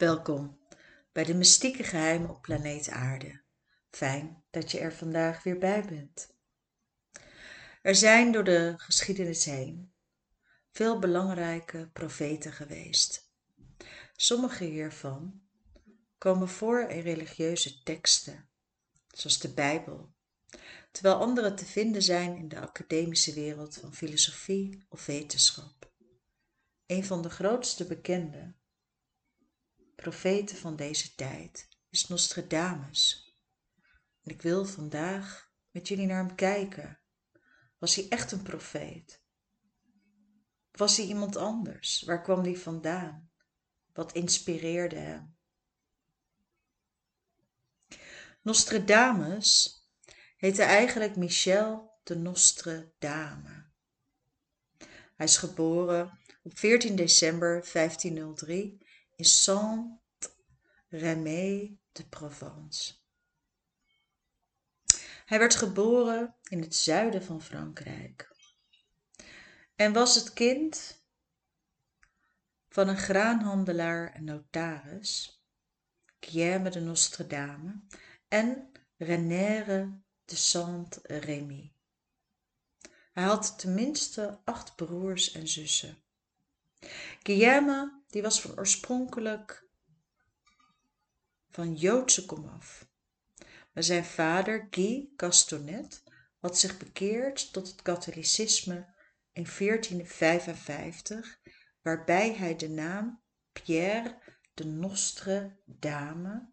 Welkom bij de mystieke geheimen op planeet Aarde. Fijn dat je er vandaag weer bij bent. Er zijn door de geschiedenis heen veel belangrijke profeten geweest. Sommige hiervan komen voor in religieuze teksten, zoals de Bijbel, terwijl andere te vinden zijn in de academische wereld van filosofie of wetenschap. Een van de grootste bekende profeten van deze tijd is Nostradamus. En ik wil vandaag met jullie naar hem kijken. Was hij echt een profeet? Was hij iemand anders? Waar kwam hij vandaan? Wat inspireerde hem? Nostradamus heette eigenlijk Michel de Nostre Dame. Hij is geboren op 14 december 1503 in Saint-Rémy de Provence. Hij werd geboren in het zuiden van Frankrijk en was het kind van een graanhandelaar en notaris, Guillaume de Nostredame en Renère de Saint-Rémy. Hij had tenminste acht broers en zussen. Guillaume die was van oorspronkelijk van Joodse komaf. Maar zijn vader, Guy Castonet, had zich bekeerd tot het katholicisme in 1455, waarbij hij de naam Pierre de Nostre Dame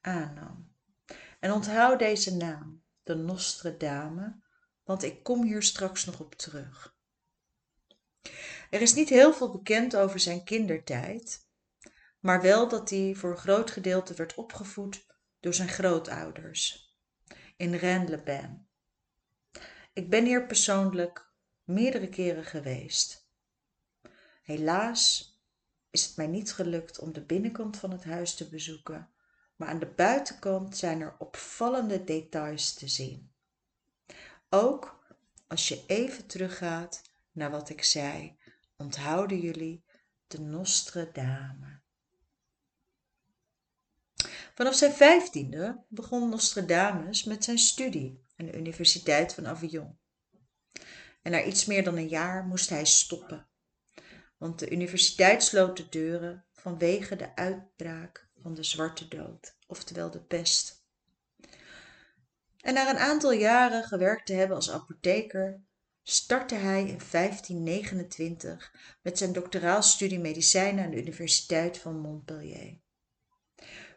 aannam. En onthoud deze naam, de Nostre Dame, want ik kom hier straks nog op terug. Er is niet heel veel bekend over zijn kindertijd, maar wel dat hij voor een groot gedeelte werd opgevoed door zijn grootouders in Rennes-le-Bain. Ik ben hier persoonlijk meerdere keren geweest. Helaas is het mij niet gelukt om de binnenkant van het huis te bezoeken, maar aan de buitenkant zijn er opvallende details te zien. Ook als je even teruggaat naar wat ik zei, onthouden jullie de Nostre Dame. Vanaf zijn vijftiende begon Nostradamus met zijn studie aan de Universiteit van Avignon. En na iets meer dan een jaar moest hij stoppen, want de universiteit sloot de deuren vanwege de uitbraak van de Zwarte Dood, oftewel de pest. En na een aantal jaren gewerkt te hebben als apotheker, startte hij in 1529 met zijn doctoraalstudie medicijnen aan de Universiteit van Montpellier.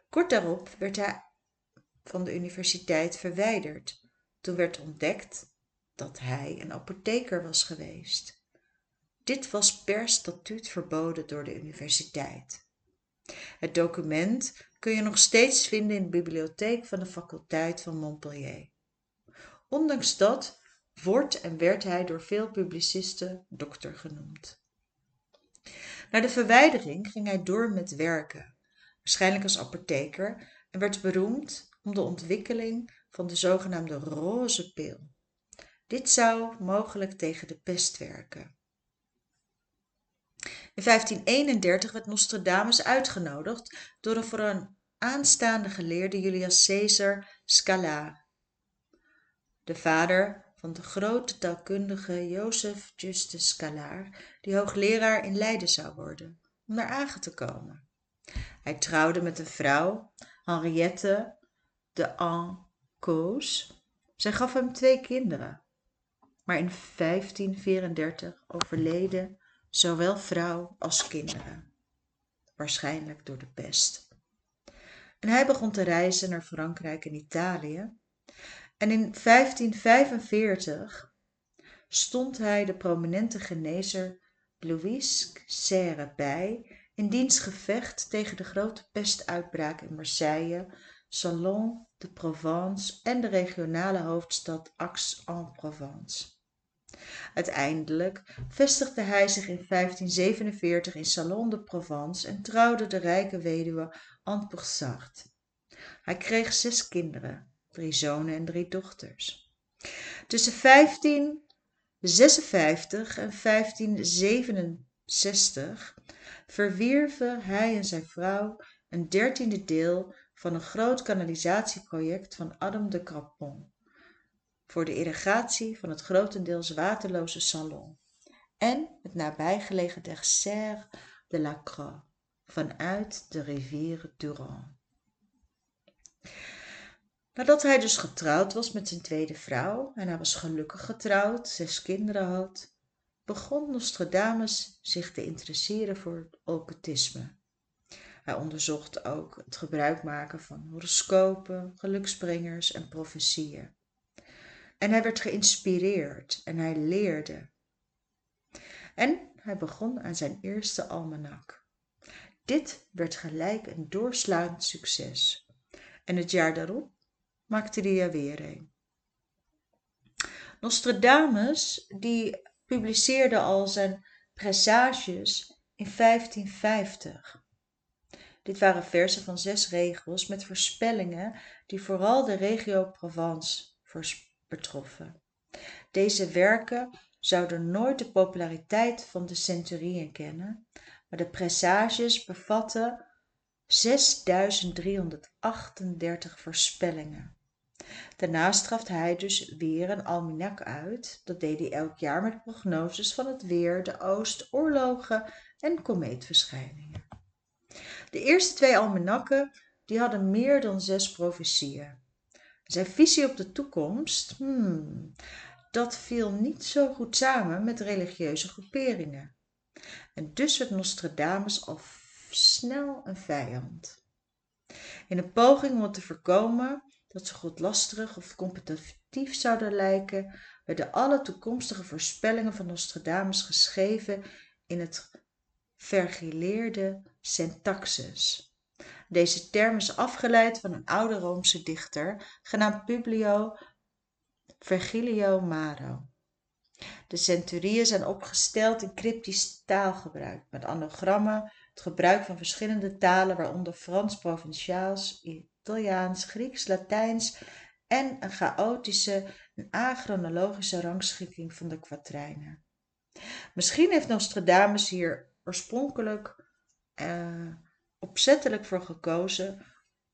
Kort daarop werd hij van de universiteit verwijderd. Toen werd ontdekt dat hij een apotheker was geweest. Dit was per statuut verboden door de universiteit. Het document kun je nog steeds vinden in de bibliotheek van de faculteit van Montpellier. Ondanks dat wordt en werd hij door veel publicisten dokter genoemd. Na de verwijdering ging hij door met werken waarschijnlijk als apotheker, en werd beroemd om de ontwikkeling van de zogenaamde roze pil. Dit zou mogelijk tegen de pest werken. In 1531 werd Nostradamus uitgenodigd door een voor een aanstaande geleerde Julius Caesar Scala, de vader van de grote taalkundige Jozef Justus Scalaar, die hoogleraar in Leiden zou worden, om naar Agen te komen. Hij trouwde met een vrouw, Henriette de Ancos. Zij gaf hem twee kinderen. Maar in 1534 overleden zowel vrouw als kinderen. Waarschijnlijk door de pest. En hij begon te reizen naar Frankrijk en Italië. En in 1545 stond hij de prominente genezer Louis Serre bij in diens gevecht tegen de grote pestuitbraak in Marseille, Salon de Provence en de regionale hoofdstad Aix-en-Provence. Uiteindelijk vestigde hij zich in 1547 in Salon de Provence en trouwde de rijke weduwe Anne Ponsard. Hij kreeg zes kinderen, drie zonen en drie dochters. Tussen 1556 en 1557 verwierven hij en zijn vrouw een dertiende deel van een groot kanalisatieproject van Adam de Crampon voor de irrigatie van het grotendeels waterloze Salon en het nabijgelegen Terre de la Croix vanuit de rivier Durand. Nadat hij dus getrouwd was met zijn tweede vrouw en hij was gelukkig getrouwd, zes kinderen had, begon Nostradamus zich te interesseren voor het occultisme. Hij onderzocht ook het gebruik maken van horoscopen, geluksbrengers en profetieën. En hij werd geïnspireerd en hij leerde. En hij begon aan zijn eerste almanak. Dit werd gelijk een doorslaand succes. En het jaar daarop maakte hij er weer een. Nostradamus die publiceerde al zijn presages in 1550. Dit waren versen van zes regels met voorspellingen die vooral de regio Provence betroffen. Deze werken zouden nooit de populariteit van de centurieën kennen, maar de presages bevatten 6338 voorspellingen. Daarnaast straft hij dus weer een almanak uit. Dat deed hij elk jaar met prognoses van het weer, de oost, oorlogen en komeetverschijningen. De eerste twee almanakken die hadden meer dan zes profetieën. Zijn visie op de toekomst, hmm, dat viel niet zo goed samen met religieuze groeperingen. En dus werd Nostradamus al snel een vijand. In een poging om te voorkomen dat ze godlasterig of competitief zouden lijken, werden alle toekomstige voorspellingen van Nostradamus geschreven in het vergileerde syntaxis. Deze term is afgeleid van een oude Roomse dichter genaamd Publio Vergilio Maro. De centurieën zijn opgesteld in cryptisch taalgebruik met anagrammen, het gebruik van verschillende talen waaronder Frans Provinciaals, Italiaans, Grieks, Latijns en een chaotische en achronologische rangschikking van de kwatrijnen. Misschien heeft Nostradamus hier oorspronkelijk uh, opzettelijk voor gekozen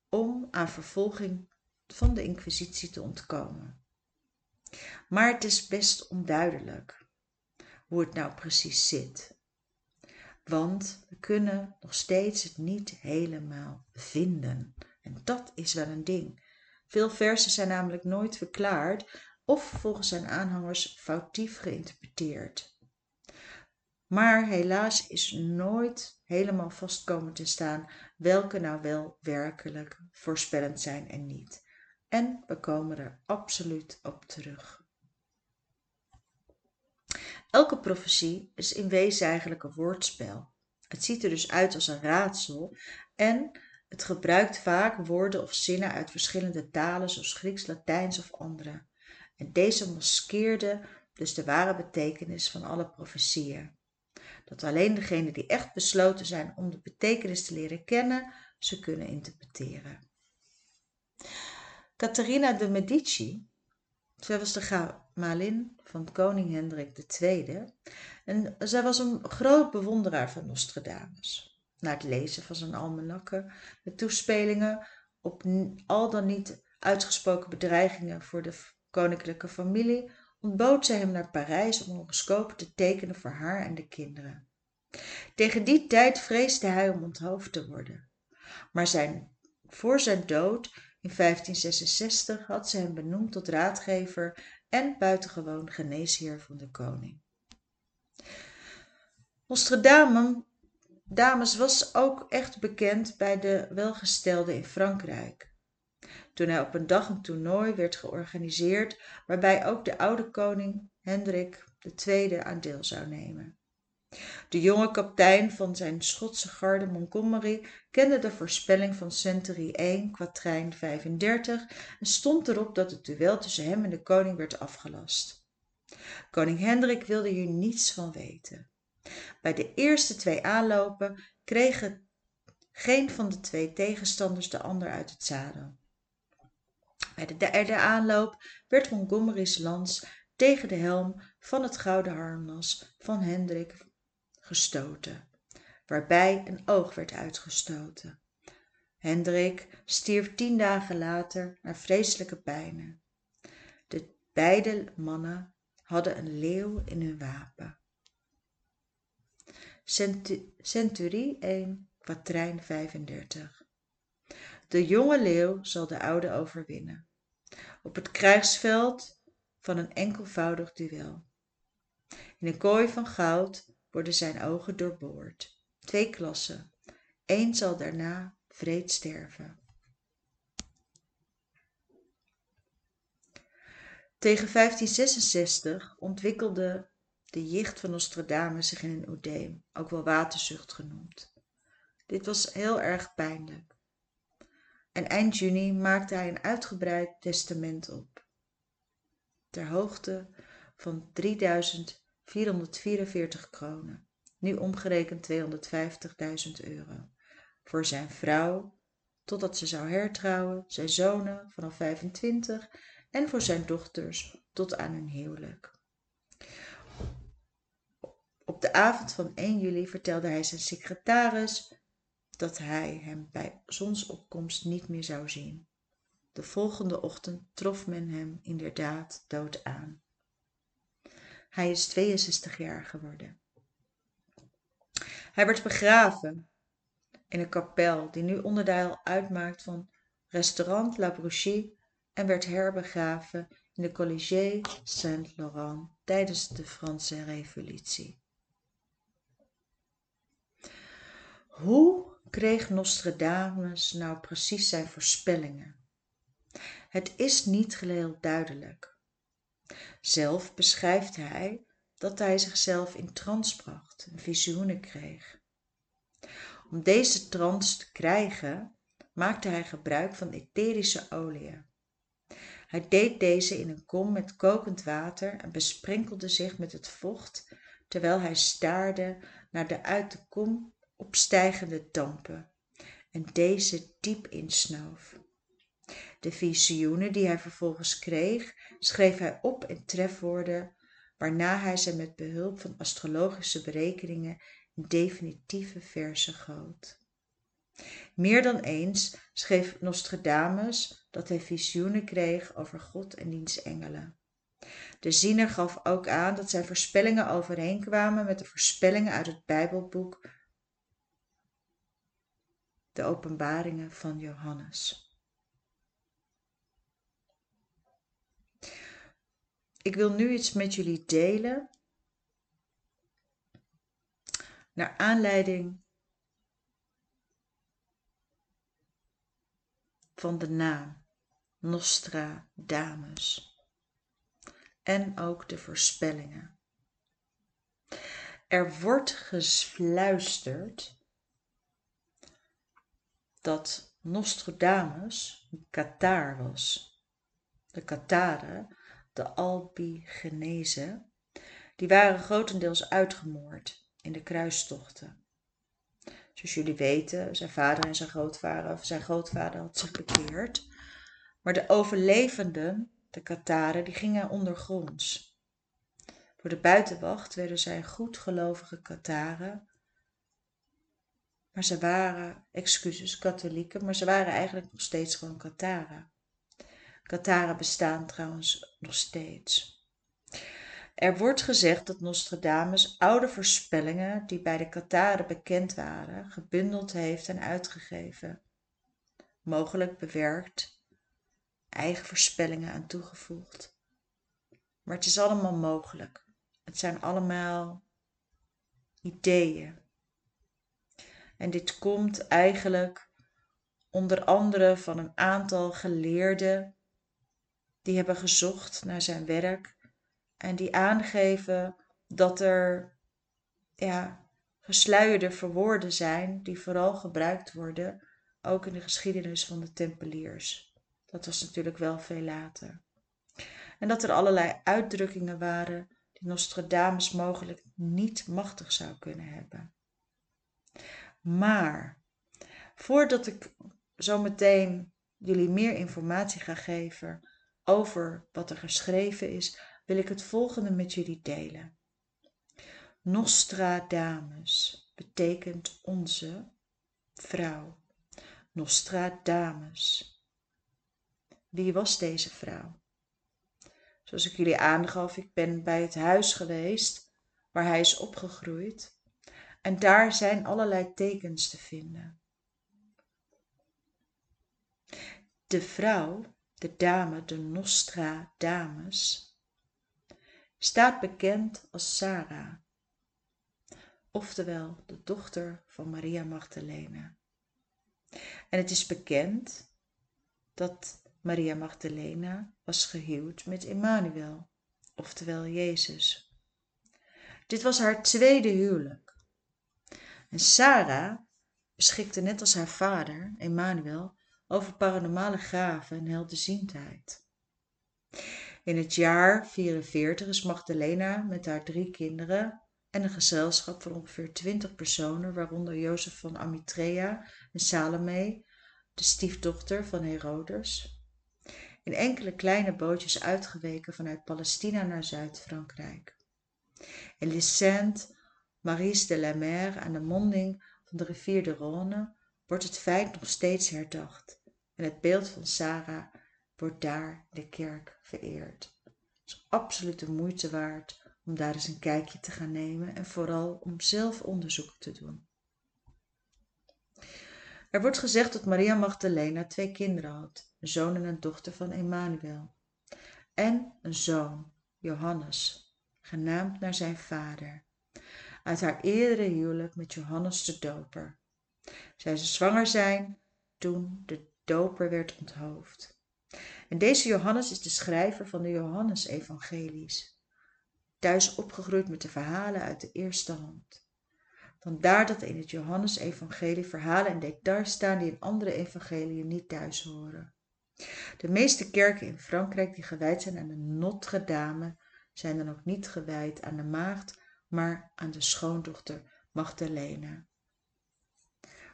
om aan vervolging van de Inquisitie te ontkomen. Maar het is best onduidelijk hoe het nou precies zit. Want we kunnen nog steeds het niet helemaal vinden. En dat is wel een ding. Veel versen zijn namelijk nooit verklaard of volgens zijn aanhangers foutief geïnterpreteerd. Maar helaas is nooit helemaal vast komen te staan welke nou wel werkelijk voorspellend zijn en niet. En we komen er absoluut op terug. Elke profetie is in wezen eigenlijk een woordspel. Het ziet er dus uit als een raadsel en het gebruikt vaak woorden of zinnen uit verschillende talen zoals Grieks, Latijns of andere. En deze maskeerde dus de ware betekenis van alle profetieën. Dat alleen degenen die echt besloten zijn om de betekenis te leren kennen, ze kunnen interpreteren. Catharina de Medici, zij was de gemalin van koning Hendrik II en zij was een groot bewonderaar van Nostradamus na het lezen van zijn almanakken met toespelingen op al dan niet uitgesproken bedreigingen voor de koninklijke familie, ontbood zij hem naar Parijs om horoscopen te tekenen voor haar en de kinderen. Tegen die tijd vreesde hij om onthoofd te worden. Maar zijn, voor zijn dood in 1566 had ze hem benoemd tot raadgever en buitengewoon geneesheer van de koning. Nostradamus Dames was ook echt bekend bij de welgestelden in Frankrijk. Toen hij op een dag een toernooi werd georganiseerd waarbij ook de oude koning Hendrik II aan deel zou nemen. De jonge kapitein van zijn Schotse garde Montgomery kende de voorspelling van Century 1, kwatrijn 35 en stond erop dat het duel tussen hem en de koning werd afgelast. Koning Hendrik wilde hier niets van weten. Bij de eerste twee aanlopen kregen geen van de twee tegenstanders de ander uit het zadel. Bij de derde aanloop werd Montgomery's lans tegen de helm van het gouden harnas van Hendrik gestoten, waarbij een oog werd uitgestoten. Hendrik stierf tien dagen later naar vreselijke pijnen. De beide mannen hadden een leeuw in hun wapen. Centurie 1, kwatrijn 35. De jonge leeuw zal de oude overwinnen. Op het krijgsveld van een enkelvoudig duel. In een kooi van goud worden zijn ogen doorboord. Twee klassen. Eén zal daarna vreed sterven. Tegen 1566 ontwikkelde de jicht van Nostradamus zich in een oedeem, ook wel waterzucht genoemd. Dit was heel erg pijnlijk. En eind juni maakte hij een uitgebreid testament op. Ter hoogte van 3444 kronen, nu omgerekend 250.000 euro, voor zijn vrouw, totdat ze zou hertrouwen, zijn zonen vanaf 25 en voor zijn dochters tot aan hun huwelijk. De avond van 1 juli vertelde hij zijn secretaris dat hij hem bij zonsopkomst niet meer zou zien. De volgende ochtend trof men hem inderdaad dood aan. Hij is 62 jaar geworden. Hij werd begraven in een kapel die nu onderdeel uitmaakt van restaurant La Bruchie en werd herbegraven in de Collège Saint-Laurent tijdens de Franse Revolutie. Hoe kreeg Nostradamus nou precies zijn voorspellingen? Het is niet geheel duidelijk. Zelf beschrijft hij dat hij zichzelf in trance bracht en visioenen kreeg. Om deze trance te krijgen, maakte hij gebruik van etherische oliën. Hij deed deze in een kom met kokend water en besprenkelde zich met het vocht terwijl hij staarde naar de uit de kom opstijgende dampen en deze diep insnoof. De visioenen die hij vervolgens kreeg, schreef hij op in trefwoorden, waarna hij ze met behulp van astrologische berekeningen in definitieve verzen goot. Meer dan eens schreef Nostradamus dat hij visioenen kreeg over God en diens engelen. De ziener gaf ook aan dat zijn voorspellingen overeenkwamen met de voorspellingen uit het Bijbelboek De Openbaringen van Johannes. Ik wil nu iets met jullie delen naar aanleiding van de naam Nostradamus en ook de voorspellingen. Er wordt gefluisterd dat Nostradamus een Kataar was. De Kataren, de Albigenezen, die waren grotendeels uitgemoord in de kruistochten. Zoals jullie weten, zijn vader en zijn grootvader, of zijn grootvader had zich bekeerd. Maar de overlevenden, de Kataren, die gingen ondergronds. Voor de buitenwacht werden zij goedgelovige Kataren. Maar ze waren, excuses, katholieken, maar ze waren eigenlijk nog steeds gewoon Kataren. Kataren bestaan trouwens nog steeds. Er wordt gezegd dat Nostradamus oude voorspellingen die bij de Kataren bekend waren, gebundeld heeft en uitgegeven. Mogelijk bewerkt, eigen voorspellingen aan toegevoegd. Maar het is allemaal mogelijk. Het zijn allemaal ideeën. En dit komt eigenlijk onder andere van een aantal geleerden die hebben gezocht naar zijn werk en die aangeven dat er ja, gesluierde verwoorden zijn die vooral gebruikt worden, ook in de geschiedenis van de Tempeliers. Dat was natuurlijk wel veel later. En dat er allerlei uitdrukkingen waren die Nostradamus mogelijk niet machtig zou kunnen hebben. Maar voordat ik zo meteen jullie meer informatie ga geven over wat er geschreven is, wil ik het volgende met jullie delen. Nostradamus betekent onze vrouw. Nostradamus. Wie was deze vrouw? Zoals ik jullie aangaf, ik ben bij het huis geweest waar hij is opgegroeid. En daar zijn allerlei tekens te vinden. De vrouw, de dame, de Nostra Dames, staat bekend als Sarah, oftewel de dochter van Maria Magdalena. En het is bekend dat Maria Magdalena was gehuwd met Emmanuel, oftewel Jezus. Dit was haar tweede huwelijk. En Sarah beschikte net als haar vader, Emmanuel, over paranormale gaven en helderziendheid. In het jaar 44 is Magdalena met haar drie kinderen en een gezelschap van ongeveer 20 personen, waaronder Jozef van Amitrea en Salome, de stiefdochter van Herodes, in enkele kleine bootjes uitgeweken vanuit Palestina naar Zuid-Frankrijk. Les Saintes Maries de la Mer aan de monding van de rivier de Rhône wordt het feit nog steeds herdacht en het beeld van Sarah wordt daar de kerk vereerd. Het is absoluut de moeite waard om daar eens een kijkje te gaan nemen en vooral om zelf onderzoek te doen. Er wordt gezegd dat Maria Magdalena twee kinderen had, een zoon en een dochter van Emmanuel, en een zoon, Johannes, genaamd naar zijn vader, uit haar eerdere huwelijk met Johannes de Doper. Zij zou zwanger zijn toen de doper werd onthoofd. En deze Johannes is de schrijver van de Johannesevangelies, thuis opgegroeid met de verhalen uit de eerste hand. Vandaar dat in het Johannesevangelie verhalen en details staan die in andere evangeliën niet thuis horen. De meeste kerken in Frankrijk die gewijd zijn aan de Notre Dame zijn dan ook niet gewijd aan de maagd, maar aan de schoondochter Magdalena.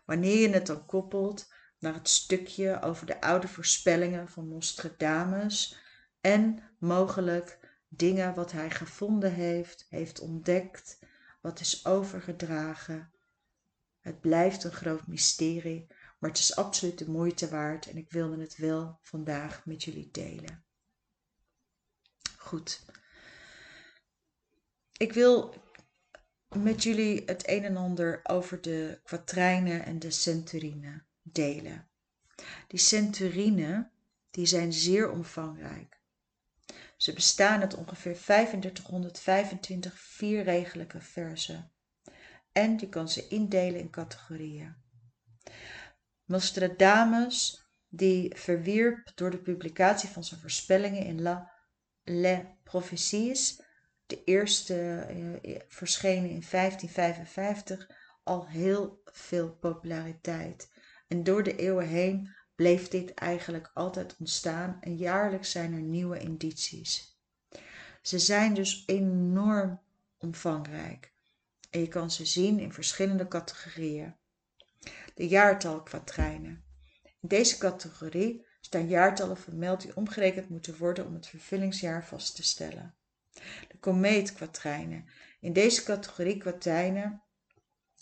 Wanneer je het dan koppelt naar het stukje over de oude voorspellingen van Nostradamus en mogelijk dingen wat hij gevonden heeft, heeft ontdekt, wat is overgedragen. Het blijft een groot mysterie, maar het is absoluut de moeite waard en ik wilde het wel vandaag met jullie delen. Goed. Ik wil met jullie het een en ander over de kwatrijnen en de centurine delen. Die centurine die zijn zeer omvangrijk. Ze bestaan uit ongeveer 3525 vierregelige versen. En je kan ze indelen in categorieën. Nostradamus die verwierp door de publicatie van zijn voorspellingen in La Les Prophéties, de eerste uh, verschenen in 1555, al heel veel populariteit. En door de eeuwen heen bleef dit eigenlijk altijd ontstaan en jaarlijks zijn er nieuwe indities. Ze zijn dus enorm omvangrijk en je kan ze zien in verschillende categorieën. De jaartalkwadrijnen. In deze categorie staan jaartallen vermeld die omgerekend moeten worden om het vervullingsjaar vast te stellen. De komeetkwadrijnen. In deze categorie kwartijnen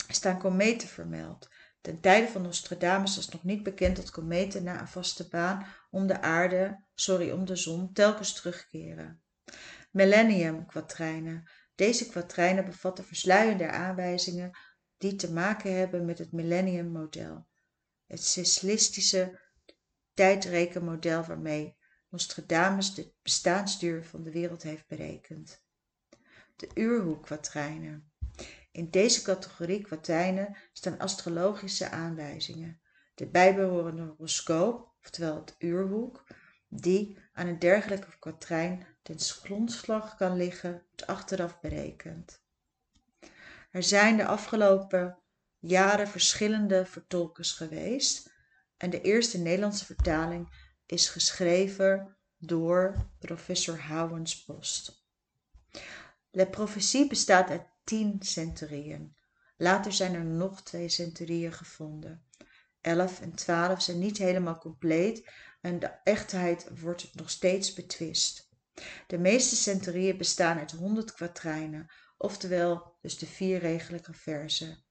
staan kometen vermeld Ten tijde van Nostradamus was nog niet bekend dat kometen na een vaste baan om de aarde, sorry, om de zon, telkens terugkeren. Millennium kwatrijnen. Deze kwatrijnen bevatten versluiende aanwijzingen die te maken hebben met het millennium model. Het cyclistische tijdrekenmodel waarmee Nostradamus de bestaansduur van de wereld heeft berekend. De uurhoekkwadrijnen. In deze categorie kwartijnen staan astrologische aanwijzingen. De bijbehorende horoscoop, oftewel het uurhoek, die aan een dergelijke kwatrijn ten grondslag kan liggen, wordt achteraf berekend. Er zijn de afgelopen jaren verschillende vertolkers geweest en de eerste Nederlandse vertaling is geschreven door professor Houwenspost. De profetie bestaat uit tien centurieën. Later zijn er nog twee centurieën gevonden. Elf en twaalf zijn niet helemaal compleet en de echtheid wordt nog steeds betwist. De meeste centurieën bestaan uit 100 kwatrijnen, oftewel dus de vierregelige verzen.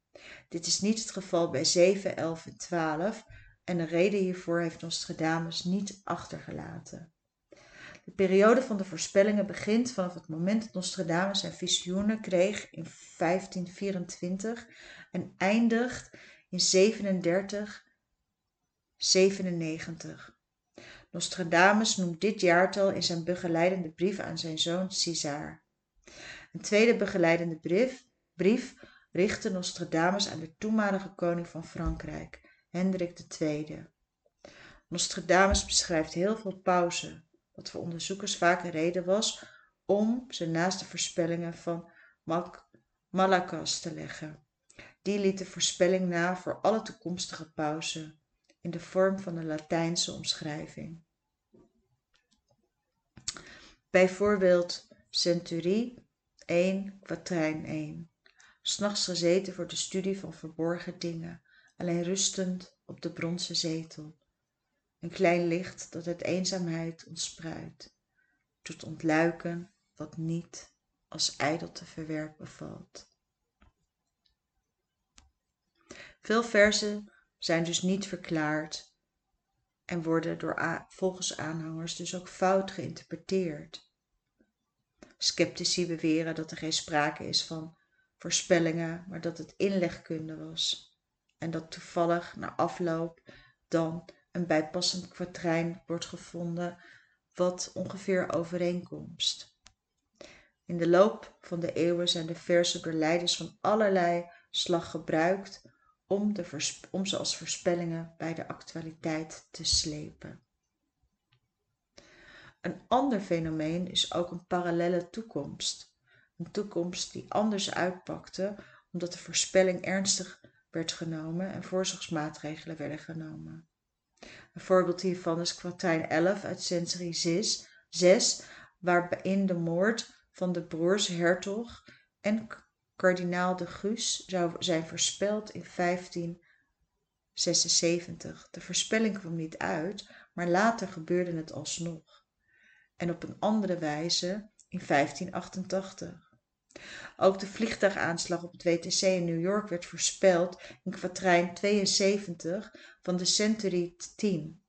Dit is niet het geval bij 7, 11 en 12 en de reden hiervoor heeft Nostradamus niet achtergelaten. De periode van de voorspellingen begint vanaf het moment dat Nostradamus zijn visioenen kreeg in 1524 en eindigt in 37, 97. Nostradamus noemt dit jaartal in zijn begeleidende brief aan zijn zoon Caesar. Een tweede begeleidende brief, brief richtte Nostradamus aan de toenmalige koning van Frankrijk, Hendrik II. Nostradamus beschrijft heel veel pauzen, wat voor onderzoekers vaak een reden was om ze naast de voorspellingen van Malakas te leggen. Die liet de voorspelling na voor alle toekomstige pauzen in de vorm van een Latijnse omschrijving. Bijvoorbeeld Centurie 1, kwatrijn 1. S'nachts gezeten voor de studie van verborgen dingen, alleen rustend op de bronzen zetel. Een klein licht dat uit eenzaamheid ontspruit, doet ontluiken wat niet als ijdel te verwerpen valt. Veel verzen zijn dus niet verklaard en worden door volgens aanhangers dus ook fout geïnterpreteerd. Sceptici beweren dat er geen sprake is van voorspellingen, maar dat het inlegkunde was en dat toevallig na afloop dan een bijpassend kwatrijn wordt gevonden wat ongeveer overeenkomst. In de loop van de eeuwen zijn de versen door leiders van allerlei slag gebruikt om, de om ze als voorspellingen bij de actualiteit te slepen. Een ander fenomeen is ook een parallelle toekomst. Een toekomst die anders uitpakte omdat de voorspelling ernstig werd genomen en voorzorgsmaatregelen werden genomen. Een voorbeeld hiervan is kwartijn 11 uit Sensory 6, 6 waarin de moord van de broers hertog en kardinaal de Guus zou zijn voorspeld in 1576. De voorspelling kwam niet uit, maar later gebeurde het alsnog. En op een andere wijze in 1588. Ook de vliegtuigaanslag op het WTC in New York werd voorspeld in kwatrijn 72 van de Century 10.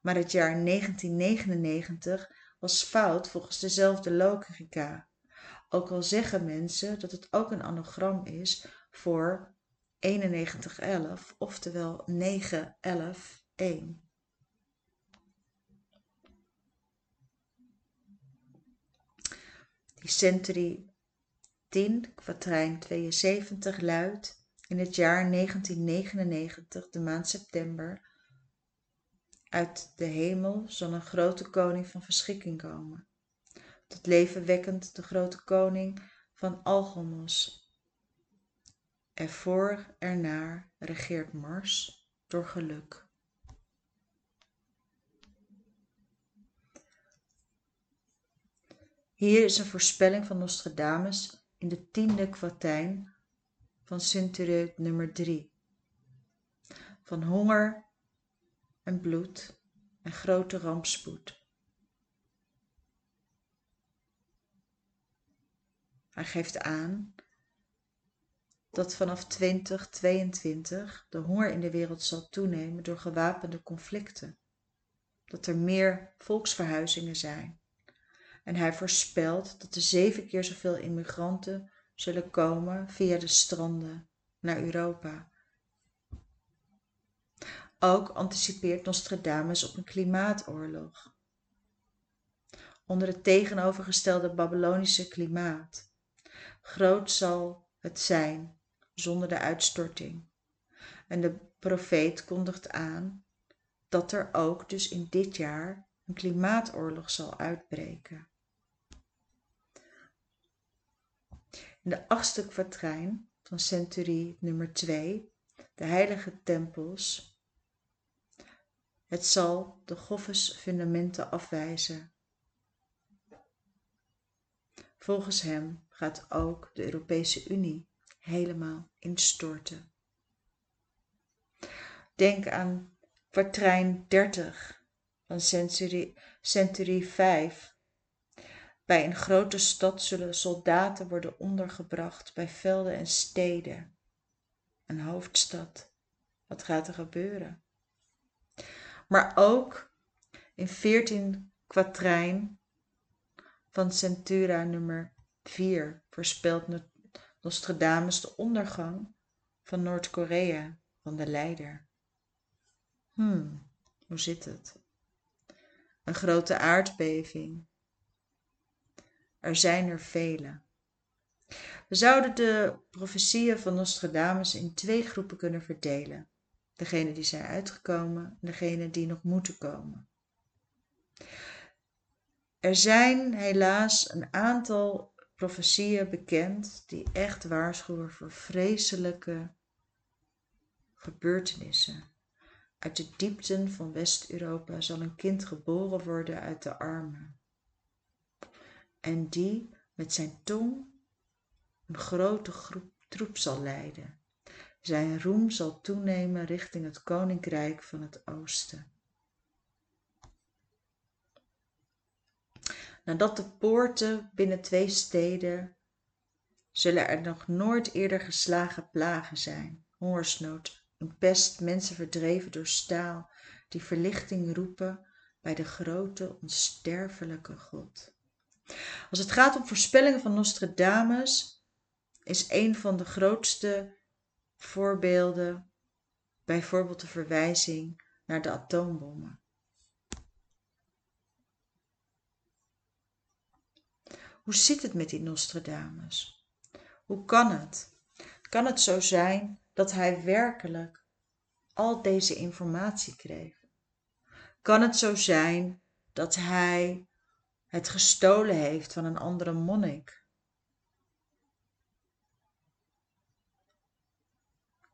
Maar het jaar 1999 was fout volgens dezelfde logica. Ook al zeggen mensen dat het ook een anagram is voor 9111, oftewel 9111. Die century 10, kwatrijn 72 luidt in het jaar 1999, de maand september, uit de hemel zal een grote koning van verschikking komen tot leven wekkend de grote koning van Algomos. Ervoor ernaar regeert Mars door geluk. Hier is een voorspelling van Nostradamus in de tiende kwartijn van Sinterreut nummer 3. Van honger en bloed en grote rampspoed. Hij geeft aan dat vanaf 2022 de honger in de wereld zal toenemen door gewapende conflicten. Dat er meer volksverhuizingen zijn. En hij voorspelt dat er zeven keer zoveel immigranten zullen komen via de stranden naar Europa. Ook anticipeert Nostradamus op een klimaatoorlog. Onder het tegenovergestelde Babylonische klimaat. Groot zal het zijn zonder de uitstorting. En de profeet kondigt aan dat er ook dus in dit jaar een klimaatoorlog zal uitbreken. In de achtste kwatrijn van centurie nummer 2, de heilige tempels, het zal de goffes fundamenten afwijzen. Volgens hem gaat ook de Europese Unie helemaal instorten. Denk aan kwartrein 30 van Century, Century 5. Bij een grote stad zullen soldaten worden ondergebracht bij velden en steden. Een hoofdstad. Wat gaat er gebeuren? Maar ook in 14 kwatrijn van Centura nummer 4 voorspelt Nostradamus de ondergang van Noord-Korea, van de leider. Hmm, hoe zit het? Een grote aardbeving. Er zijn er vele. We zouden de profetieën van Nostradamus in twee groepen kunnen verdelen. Degene die zijn uitgekomen en degene die nog moeten komen. Er zijn helaas een aantal profetieën bekend die echt waarschuwen voor vreselijke gebeurtenissen. Uit de diepten van West-Europa zal een kind geboren worden uit de armen. En die met zijn tong een grote groep troep zal leiden. Zijn roem zal toenemen richting het koninkrijk van het oosten. Nadat de poorten binnen twee steden zullen er nog nooit eerder geslagen plagen zijn, hongersnood, een pest, mensen verdreven door staal, die verlichting roepen bij de grote onsterfelijke God. Als het gaat om voorspellingen van Nostradamus, is een van de grootste voorbeelden bijvoorbeeld de verwijzing naar de atoombommen. Hoe zit het met die Nostradamus? Hoe kan het? Kan het zo zijn dat hij werkelijk al deze informatie kreeg? Kan het zo zijn dat hij het gestolen heeft van een andere monnik?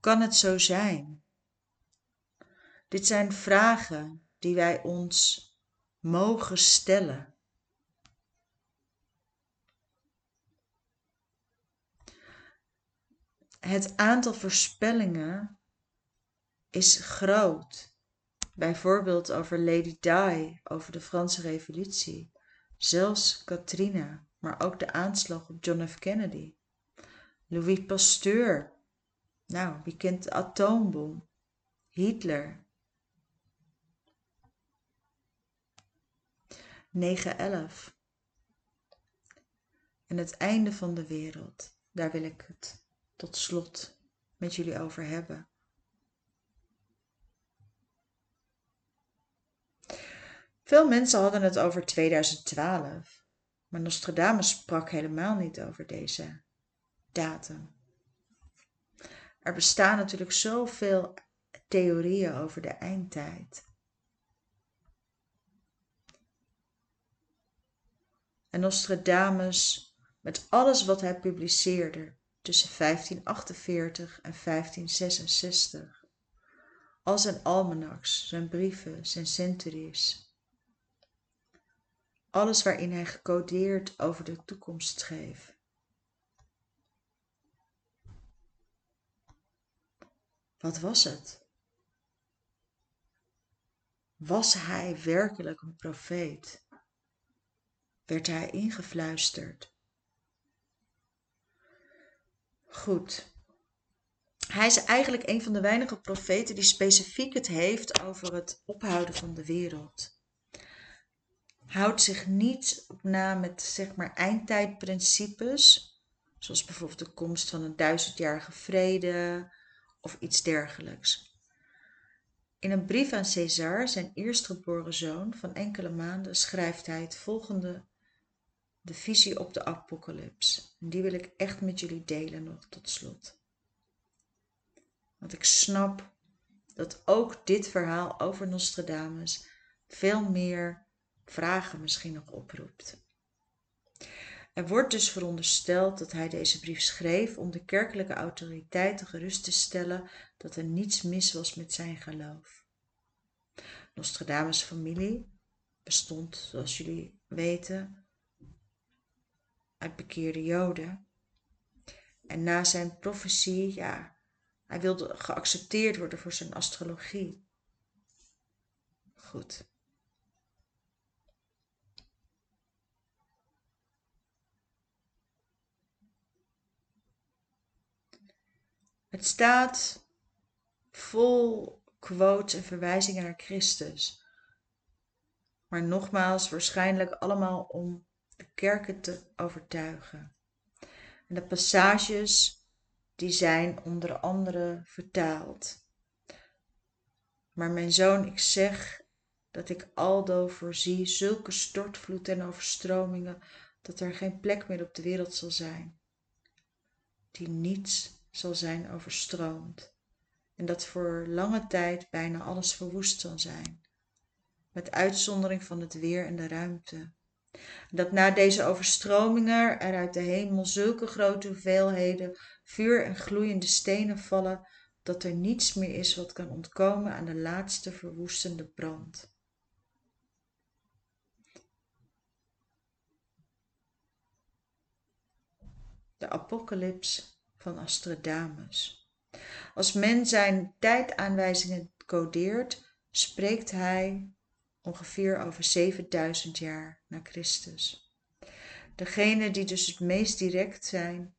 Kan het zo zijn? Dit zijn vragen die wij ons mogen stellen. Het aantal voorspellingen is groot. Bijvoorbeeld over Lady Di, over de Franse Revolutie, zelfs Katrina, maar ook de aanslag op John F. Kennedy. Louis Pasteur, nou, wie kent de atoombom? Hitler. 9-11. En het einde van de wereld, daar wil ik het tot slot met jullie over hebben. Veel mensen hadden het over 2012, maar Nostradamus sprak helemaal niet over deze datum. Er bestaan natuurlijk zoveel theorieën over de eindtijd. En Nostradamus, met alles wat hij publiceerde, tussen 1548 en 1566. Al zijn almanaks, zijn brieven, zijn centuries. Alles waarin hij gecodeerd over de toekomst schreef. Wat was het? Was hij werkelijk een profeet? Werd hij ingefluisterd? Goed. Hij is eigenlijk een van de weinige profeten die specifiek het heeft over het ophouden van de wereld. Houdt zich niet op na met zeg maar eindtijdprincipes, zoals bijvoorbeeld de komst van een duizendjarige vrede of iets dergelijks. In een brief aan Caesar, zijn eerstgeboren zoon van enkele maanden, schrijft hij het volgende de visie op de apocalyps. En die wil ik echt met jullie delen nog tot slot. Want ik snap dat ook dit verhaal over Nostradamus veel meer vragen misschien nog oproept. Er wordt dus verondersteld dat hij deze brief schreef om de kerkelijke autoriteiten gerust te stellen dat er niets mis was met zijn geloof. Nostradamus' familie bestond, zoals jullie weten, uit bekeerde Joden. En na zijn profetie, ja, hij wilde geaccepteerd worden voor zijn astrologie. Goed. Het staat vol quotes en verwijzingen naar Christus. Maar nogmaals, waarschijnlijk allemaal om de kerken te overtuigen. En de passages die zijn onder andere vertaald. Maar mijn zoon, ik zeg dat ik aldo voorzie zulke stortvloed en overstromingen dat er geen plek meer op de wereld zal zijn, die niets zal zijn overstroomd en dat voor lange tijd bijna alles verwoest zal zijn, met uitzondering van het weer en de ruimte. Dat na deze overstromingen er uit de hemel zulke grote hoeveelheden vuur en gloeiende stenen vallen, dat er niets meer is wat kan ontkomen aan de laatste verwoestende brand. De apocalyps van Astradamus. Als men zijn tijdaanwijzingen codeert, spreekt hij ongeveer over 7000 jaar na Christus. Degene die dus het meest direct zijn,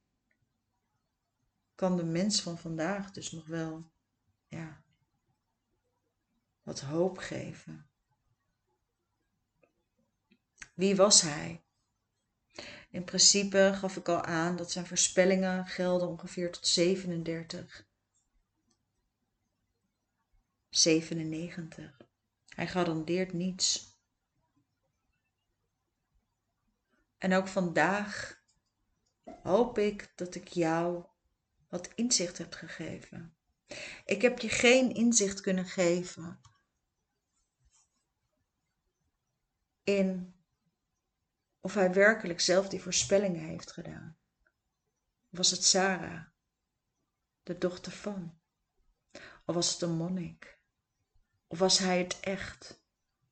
kan de mens van vandaag dus nog wel, ja, wat hoop geven. Wie was hij? In principe gaf ik al aan dat zijn voorspellingen gelden ongeveer tot 37. 97. Hij garandeert niets. En ook vandaag hoop ik dat ik jou wat inzicht heb gegeven. Ik heb je geen inzicht kunnen geven in of hij werkelijk zelf die voorspellingen heeft gedaan. Was het Sarah, de dochter van? Of was het een monnik? Of was hij het echt?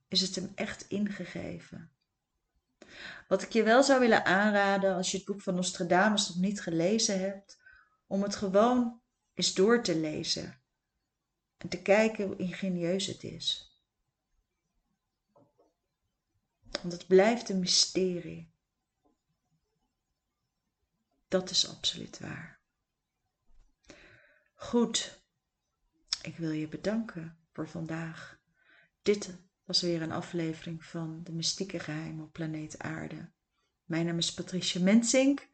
Is het hem echt ingegeven? Wat ik je wel zou willen aanraden als je het boek van Nostradamus nog niet gelezen hebt, om het gewoon eens door te lezen en te kijken hoe ingenieus het is. Want het blijft een mysterie. Dat is absoluut waar. Goed, ik wil je bedanken voor vandaag. Dit was weer een aflevering van de mystieke geheimen op planeet Aarde. Mijn naam is Patricia Mensink.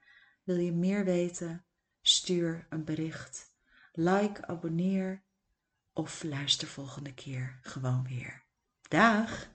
Wil je meer weten? Stuur een bericht. Like, abonneer of luister volgende keer gewoon weer. Dag!